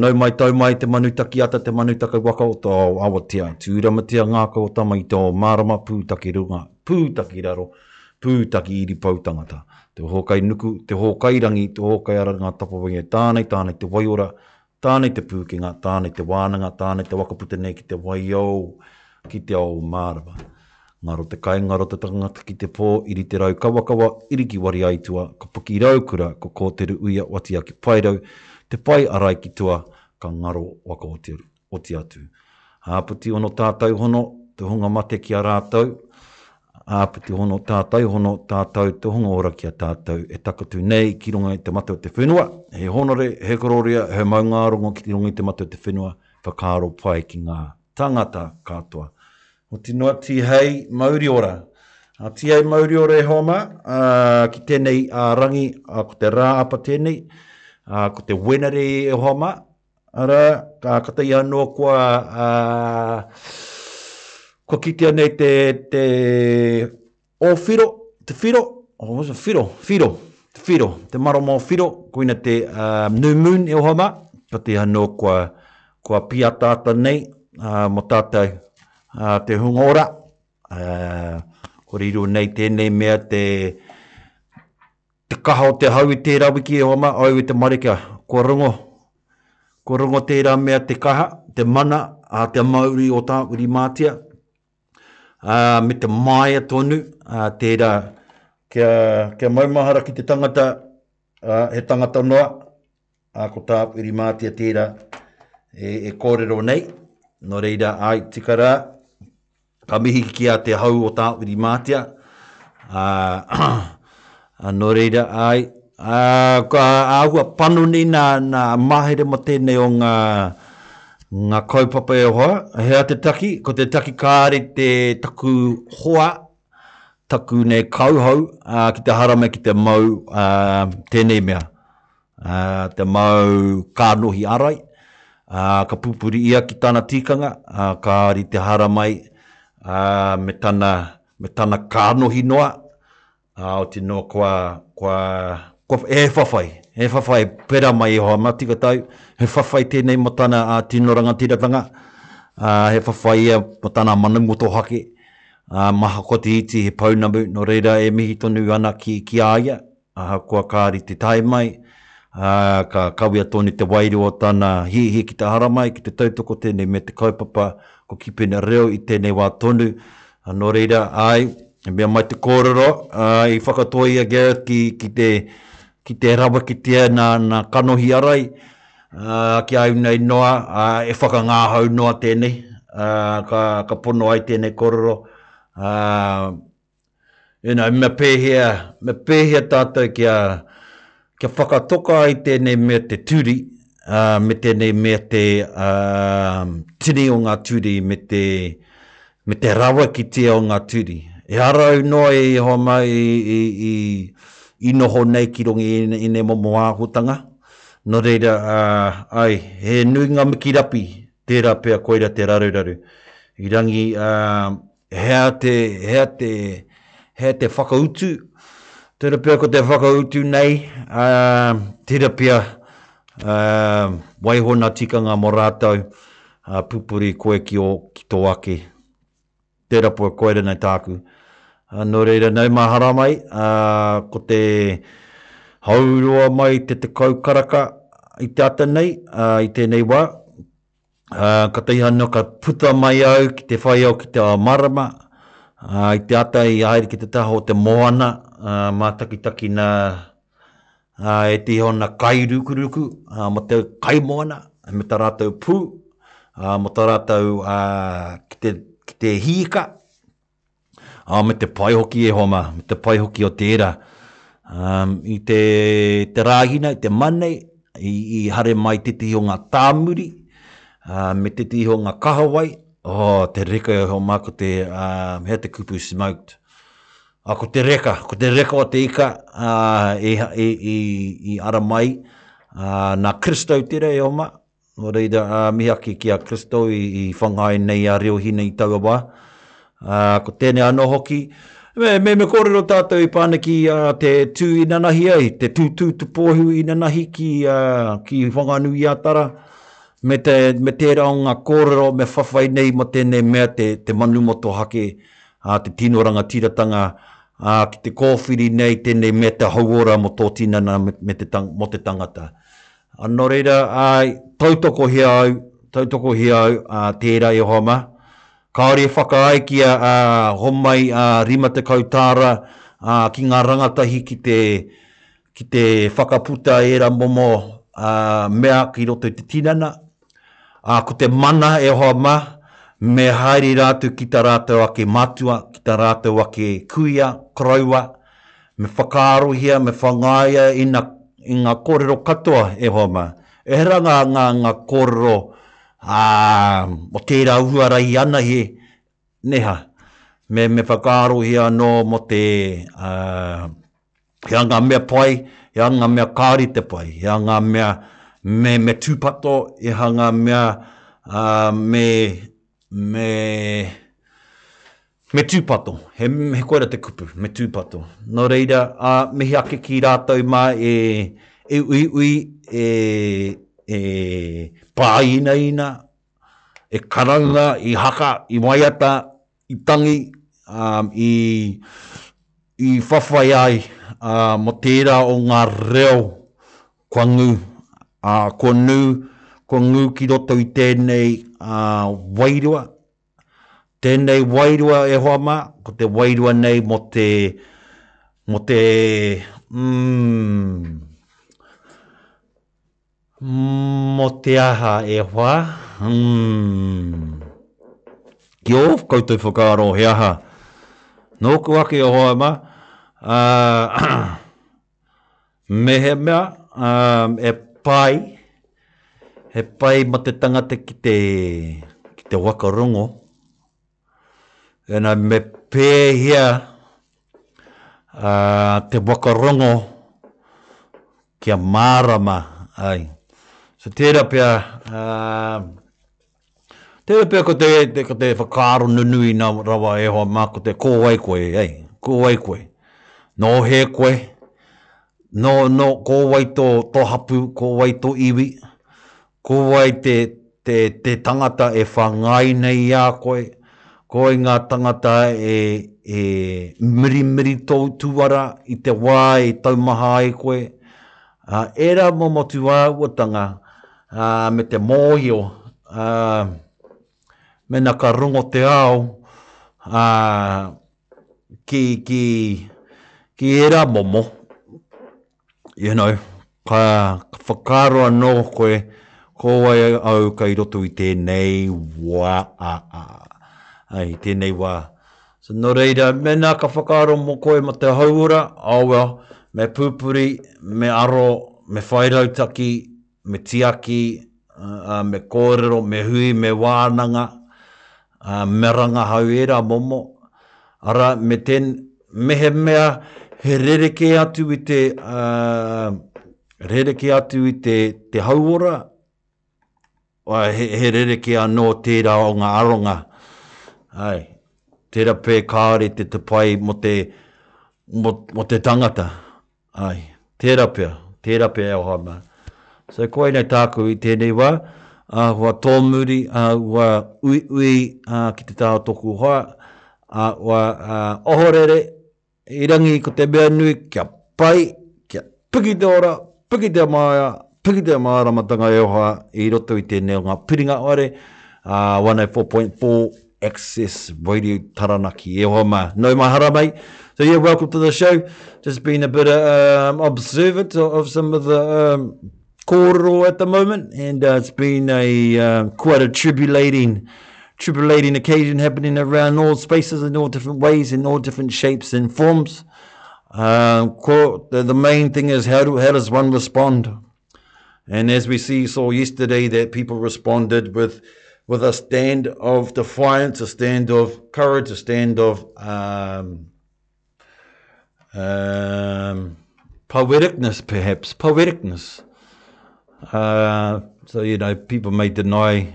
Nau mai tau mai te manu takiata te manu take waka o tō awatea Tūramatea ngākau o tama i tō mārama pūtake runga, pūtake raro, pūtake iri pau tangata Te hōkai nuku, te hōkai rangi, te hōkai ara ngā tapawai e Tānei, tānei te waiora, tānei te pūkenga, tānei te wānanga, tānei te waka puta nei ki te waiou, ki te ao mārama Ngaro te kai, ngaro te tangata ki te pō, iri te rau kawakawa, iri ki Wariaitua, ka puki Raukura, ka kōteru uia watia ki Paerau, te pae arai ki tua, ka ngaro waka oti, oti atu. Āpiti hono tātau hono, te hunga mate ki a rātau, Āpiti hono tātau hono, tātau te hunga ora ki a tātau e takatu nei ki runga i te mate o te whenua, he hōnore, he korōria, he maungārongo ki runga i te mate o te whenua, whakaaro pai ki ngā tāngata katoa. Oti noa Tihei mauri ora. A Tihei mauri ora e hoa ma, a ki tenei a rangi, a ko te ra apa tenei, a ko te Wenere e hoa ma, ara ka katai ano kua a kua kitea nei te te Ō Whiro, te Whiro, oh was it Whiro? Whiro, te Whiro, te marama o Whiro, koina te New Moon e oha ma, ko te anō kua, kua pīataata nei mo tātou te hunga ora, kua riro nei tēnei mea te, te kaha o te hau i tērā wiki e oha ma, au i te marika, kua rongo, kua rongo tērā mea te kaha, te mana, te mauri o Tāwiri Mātea. ā, me te māia tonu, ā, tērā kia, kia maumahara ki te tangata, ā, he tangata noa, ā, ko tā Whirimātea tērā e, e kōrero nei, nō reira, āe, tika rā, ka mihi ki a te hau o tā Whirimātea, ā, Ā, nō reira, āe, ā, ka āhua panoni nā, nā, mahere mō tēnei o ngā, ngā kaupapa e hoa. Hea te taki? Ko te taki kāre te, taku hoa, taku nei kauhau, ā, ki te harame ki te mau, ā, tēnei mea, ā, te mau kānohi arai, ā, ka pupuri ia ki tana tikanga, ā, kāore i te haramai, ā, me tana, me tana kānohi noa, Ā, oti noa kua, kua, kua, he whawhai, he whawhai pērā mai i Hoa Matika Tau, he whawhai tēnei mō tana tino rangatiratanga, ā, he whawhai ia mō tana manu motohake, ā, maha ko Te Iti he pounamu, nō reira e mihi tonu ana ki, ki a ia, ahakoa kāri te tae mai, ā, ka kawea tonu te wairua o tana hiahia ki te haramai, ki te tautoko tēnei me te kaupapa, ko Kipene Reo i tēnei wā tonu, Ā, nō reira, āe, e mea mai te kōrero, ā, i whakatoi i a Gareth ki, ki te, ki te raweketia nā, nā kanohi arai, ā, ki a ūnei noa, ā, e whakangāhau noa tēnei, ā, ka, ka pono ai tēnei kōrero, ā, you know, mea pēhea, mea pēhea tātou kia, Kia whakatoka ai tēnei mea te turi, ā, me tēnei mea te, ā, tini o ngā turi, me te, me te rawakitia o ngā turi. E ara au noa e Ihowa mā i, i, i, i noho nei ki runga i ēnei, ēnei momo āhotanga. Nō reira, ā, āe, he nui ngā miki rapi, tērā pea koira te raruraru. I rangi, ā, Hea te, hea te, hea te whakautu? Tērā pea ko te whakautu nei, tērā pea waiho nā tikanga mō rātou, pupuri koe ki tō ake. Tērā pea koe rānei tāku. Nō reira nau mahara mai, ko te hauroa mai te tekau karaka i te ata nei, i tēnei wā, Ā, ka taiha noa ka puta mai au ki te whai au ki te ao marama, ā, i te ata i haere ki te taha o te moana, ā, mātakitakina, ā, e te ihona kairukuruku, ā, mō te kaimoana, me tā rātou pū, ā, mō tā rātou, ā, ki te, ki te hīka. Ā, me te pai hoki e Homa, me te pai hoki o tērā. Ā, i te, te Rāhina, i te Monday, i, i hare mai tētehi o ngā tāmuri, ā, me tētehi o ngā kahawai, ō, te reka e Homa, ko te, ā, he aha te kupu, smoked. Ā, ko te reka, ko te reka o te ika, ā, e, e, i, i ara mai, ā, nā Kristo tērā e Homa, Nō reira, ā, mihi ake ki a Kristo i, i whangai nei a Reohine i taua wā. Ā, ko tēnei anō hoki, me, me, me kōrero tātou i pāna ki ā, te tū inanahi ai, te tūtū tupōhiu inanahi ki, ā, ki Whanganui-a-Tara, me, te, me tērā o ngā kōrero me whawhai nei mō tēnei mea te, te manu motuhake, ā, te tino rangatiratanga, ā, ki te kōwhiri nei tēnei mea te hauora mō tō tinana me, me te tang, mō te tangata. Ā, nō reira, ā, tautokohia au, tautokohia au, ā, tērā e Homa, kāore e whakaae ki a, ā, homai, ā, rima tekau tāra, ā, ki ngā rangatahi ki te, ki te whakaputa ērā momo, ā, mea ki roto i te tinana, Ā, ko te mana e hoa mā, me haere rātou ki tā rātou ake matua, ki tā rātou ake kuia, koroua, me whakaarohia, me whangaia ina, i ngā kōrero katoa e hoa mā. Ehara ngā, ngā, ngā kōrero, ā, o tērā uara i anahe, Neha, Me me whakaarohia anō mō te, he aha ngā mea pai, he aha ngā mea ka rite pai, he aha ngā mea me, me tūpato, he aha ngā mea me, me, me tūpato. He, he koira te kupu, me tūpato. Nō reira, ā, mihi ake ki rātou mā e, e uiui, e, e pāinaina, e karauna, i haka, i waiata, i tangi, ā, i, i whawhai ai, ā, mō tērā o ngā reo kua ngū, ā, kua nū, kua ngū ki roto i tēnei, ā, wairua. Tēnei wairua e hoa mā, ko te wairua nei mō te, mō te, umm. Mō te aha e hoa? Ki ō koutou whakaaro he aha? Nōku ake e hoa mā, mehemea e pai, he pai mō te tangata ki te waka rongo. Tēnā, me pēhea te whakarongo kia mārama ai. So tērā pea, tērā pea ko te whakaaro nunui nā rawa e hoa mā, ko te ko wai koe, hei, ko wai koe, nō hē koe, nō, nō, ko wai tō, tō hapū, ko wai tō iwi, Ko wai te, te, te tangata e whangai nei i a koe? Ko wai ngā tangata e, e mirimiri tōu tuara i te wā e taumaha ai koe? Ā, ērā momo tūāhuatanga, ā, me te mōhio, ā, mēnā ka rongo te ao, ā, ki, ki, ki ērā momo, You know, ka whakaaro anō koe, ko wai au kei roto i tēnei wā, i tēnei wā. So nō reira, mēnā ka whakaaro mō koe mō te hauora, oh well, me pūpuri, me aro, me whai rautaki, me tiaki, me kōrero, me hui, me wānanga, me rangahau ērā momo, arā, me tēnei, mehemea he rerekē atu i te, rerekē atu i te hauora, he rerekē anō tērā o ngā aronga, tērā pea kāore te pai mō te tangata. Ae, tera pea, tera pea e aho ana. So koinei taku i tenei wa, a ua tomuri, a ua uiui a ki te taha o toku hoa, a ua ohorere i rangi ko te mea nui kia pai, kia piki te ora, piki te maea, piki te maramatanga e oha i roto i tenei o nga piringa whare, a 104.4. Access Radio Taranaki e hoa mā. No mahara mai. So yeah, welcome to the show. Just been a bit of, um, observant of some of the um, corridor at the moment, and uh, it's been a uh, quite a tribulating, tribulating occasion happening around all spaces in all different ways, in all different shapes and forms. Uh, the main thing is how do how does one respond? And as we see saw yesterday, that people responded with with a stand of defiance, a stand of courage, a stand of um, um, poeticness, perhaps poeticness uh, so you know people may deny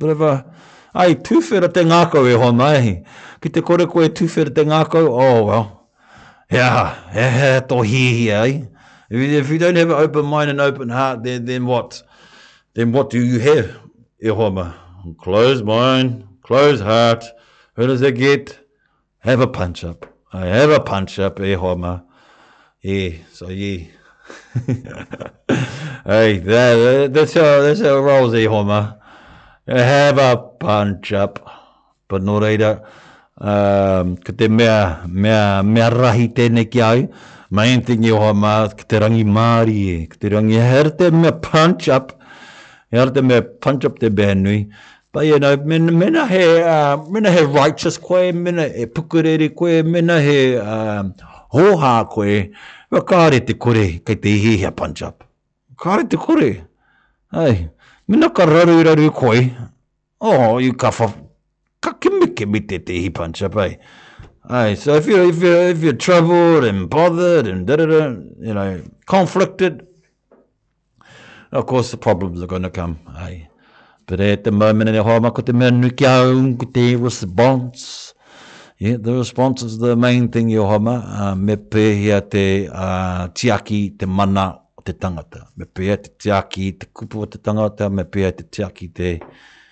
Whatever, ā, i tuwhera te ngākau e Hona, ē, ki te kore koe e tuwhera te ngākau, oh well, he aha, he aha tō hiahia, ē? If you don't have an open mind and open heart, then, then what, then what do you have, e Hona? Closed mind, closed heart, who does that get? Have a punch up, I have a punch up e hoa ma, yeah, so yeah. hey, that, that's, how, that's how it rolls e hoa ma. Have a punch up, but no reira, um, ko te mea, mea, mea rahi tēnei ki au, main thing e hoa ma, ko te rangi māri e, ko te rangi, he ara te mea punch up, he ara te mea punch up te mea nui, But you know, mena he, mena he righteous koe, mena he pukureri koe, mena he hōhā koe, ua kāore te kore kei te hiahia punch up. Kāore te kore. Hei, mena ka raruraru koe, oh, you ka wha, ka kimikimi te te hi punch up, hei. Hey, so if you're, if you're, if you're troubled and bothered and da da da, you know, conflicted, Of course the problems are going to come, ai. But at the moment, e hoa mako te mea nui ki a au, ko te response. Yeah, the response is the main thing i hoa ma, uh, me pēhia te uh, tiaki, te mana o te tangata. Me pēhia te tiaki, te kupu o te tangata, me pēhia te tiaki, te...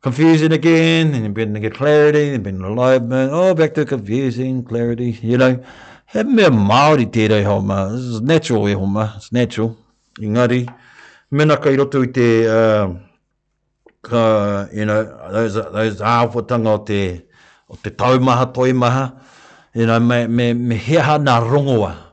Confusing again, and then get clarity, and then alignment, oh, back to confusing, clarity, you know. He mea Māori tērei homa, this is natural e homa, it's natural. Engari, mena kai roto i te, uh, ka, you know, those, those āhuatanga o te, o te taumaha, toimaha, you know, me, me, me he aha nā rongoa,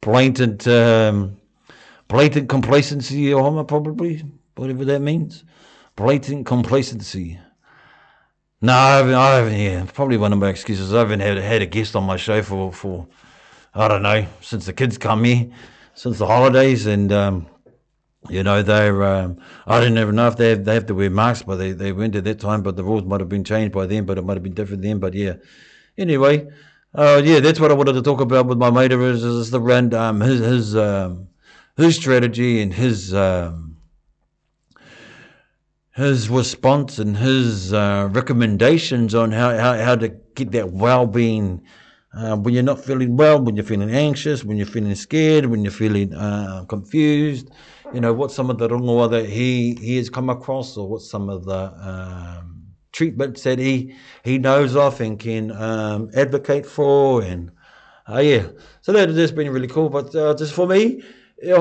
blatant, um, blatant complacency, Ohama, probably whatever that means. Blatant complacency. No, I haven't, I haven't. Yeah, probably one of my excuses. I haven't had, had a guest on my show for, for, I don't know, since the kids come here, since the holidays, and um, you know they're. Um, I don't even know if they have, they have to wear masks, but they, they weren't at that time. But the rules might have been changed by then, but it might have been different then. But yeah, anyway, uh, yeah, that's what I wanted to talk about with my mate. Is, is the rent, um, his his um, his strategy and his. Um, his response and his uh, recommendations on how, how, how to get that well-being uh, when you're not feeling well, when you're feeling anxious, when you're feeling scared, when you're feeling uh, confused, you know, what some of the rongoa that he, he has come across or what some of the um, treatments that he, he knows of and can um, advocate for. And uh, yeah, so that, that's been really cool. But uh, just for me, e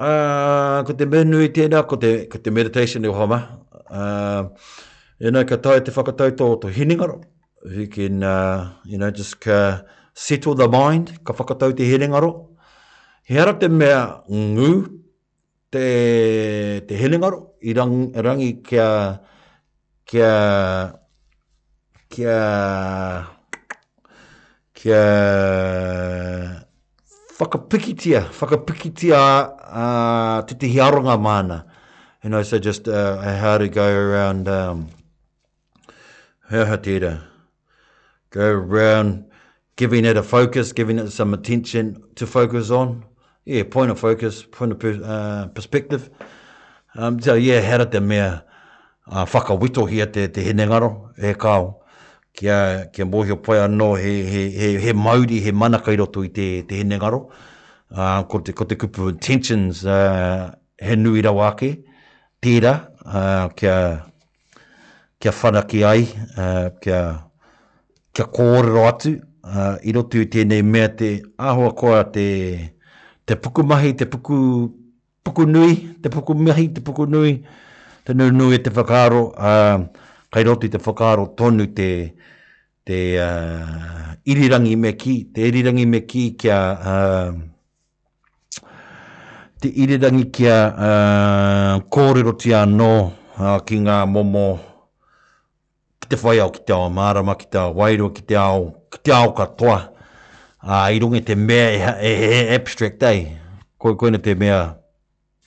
Uh, ko te mea nui tēnā, ko te, ko te meditation e whama. Uh, you know, ka tae te whakatau tō to hinengaro. If you can, uh, you know, just ka settle the mind, ka whakatau te hinengaro. He ara te mea ngū te, te hinengaro i rang, rangi kia, kia, kia, Kia whakapikitia, whakapikitia ā tētehi aronga māna. You know, so just uh, how to go around, um, he aha tērā? Go around giving it a focus, giving it some attention to focus on. Yeah, point of focus, point of perspective. So yeah, he ara te mea whakawhitohia te hinengaro, he kao, kia mōhio pai anō he mauri, he mana kei roto i te hinengaro. Ko te kupu intentions he nui rawa ake, tērā, kia. kia whanake ai, kia, kia kōrero atu, i roto i tēnei mea te, ahakoa te, te pukumahi, te puku, puku nui, te pukumahi, te puku nui, te nunui e te whakaaro, ā, kai roto i te whakaaro tonu te, te, irirangi me kī, te irirangi me kī kia, te irirangi kia kōrerotia anō ki ngā momo ki te whaiao, ki te ao mārama, ki te ao wairua, ki te ao, ki te ao katoa, ā, i runga i te mea e abstract ai, koina te mea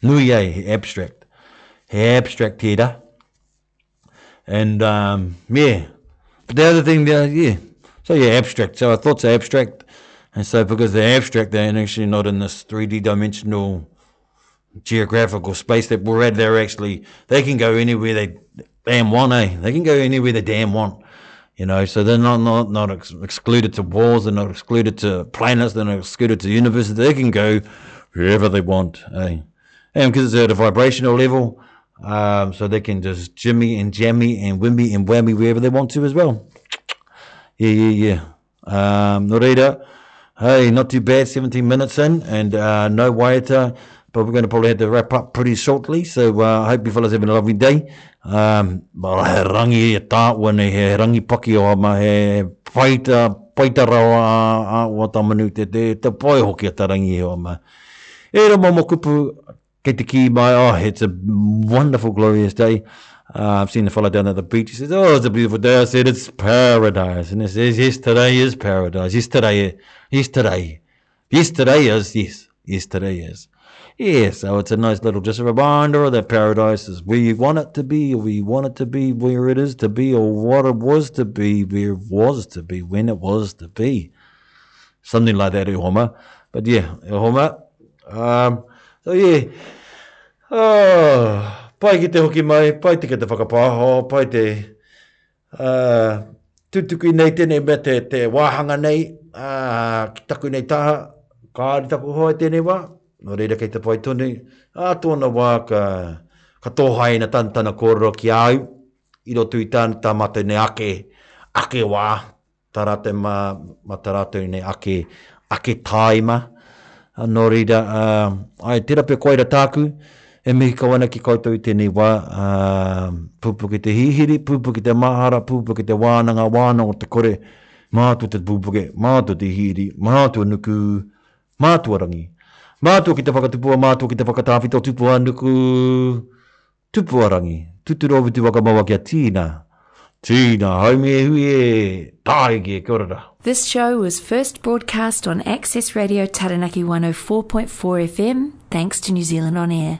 nui ei, e abstract, he abstract tērā, he And um, yeah, but the other thing, the, yeah, so yeah, abstract. So our thoughts are abstract, and so because they're abstract, they're actually not in this three D dimensional geographical space that we're at. They're actually they can go anywhere they damn want. Eh? They can go anywhere they damn want. You know, so they're not not not ex- excluded to walls. They're not excluded to planets. They're not excluded to universes. They can go wherever they want. Eh? And because it's at a vibrational level, um, so they can just jimmy and jammy and wimmy and whammy wherever they want to as well. Yeah, yeah, Um, no reira, hey, not too bad, 17 minutes in, and uh, no waiata, but we're going to probably have to wrap up pretty shortly, so uh, I hope you fellas have a lovely day. Um, well, he rangi e tāua nei, he rangi paki o ama, he paita, paita rawa a, a o tamanu te te, te poe hoki a tarangi o ama. E rama mo kupu, get the key by. Oh, it's a wonderful, glorious day. Uh, I've seen the fellow down at the beach. He says, "Oh, it's a beautiful day." I said, "It's paradise," and he says, "Yesterday is paradise. Yesterday, yesterday, yesterday is yes, yesterday is." Yeah, so it's a nice little just a reminder that paradise is where you want it to be, where you want it to be, where it is to be, or what it was to be, where it was to be, when it was to be. something like that e Homa. But yeah, e Homa. Um, so yeah, oh, pai ki te hoki mai, pai te ki te whakapāho, pai te uh, tutuki nei tēnei mea te, te wāhanga nei, uh, ki taku nei taha, kāri taku hoa i tēnei wā, no reira kei te pai tonu, a tōna wā ka, ka tōhaina tan tana kōrero ki au, i roto i tan tā mātou nei ake, ake wā, tā rātou mā, mā tā rātou nei ake, ake tāima, nō reira, ā, āe, tērā pea koira tāku, e mihi kau ana ki koutou i tēnei wā, ā, pūpu ki te hihiri, pūpu ki te mahara, pūpu ki te wānanga, wānanga o te kore, mātua te pupuke, mātua te hihiri, mātua nuku, mātua rangi, mātua ki te whakatupua, mātua ki te whakatawhito, tupua nuku, Tupuarangi, tuturu o Whitiwakamawa kia Tina. Tina, haumi e hui e! Taiki e, kia ora ra. This show was first broadcast on Access Radio Taranaki 104.4 FM, thanks to New Zealand On Air.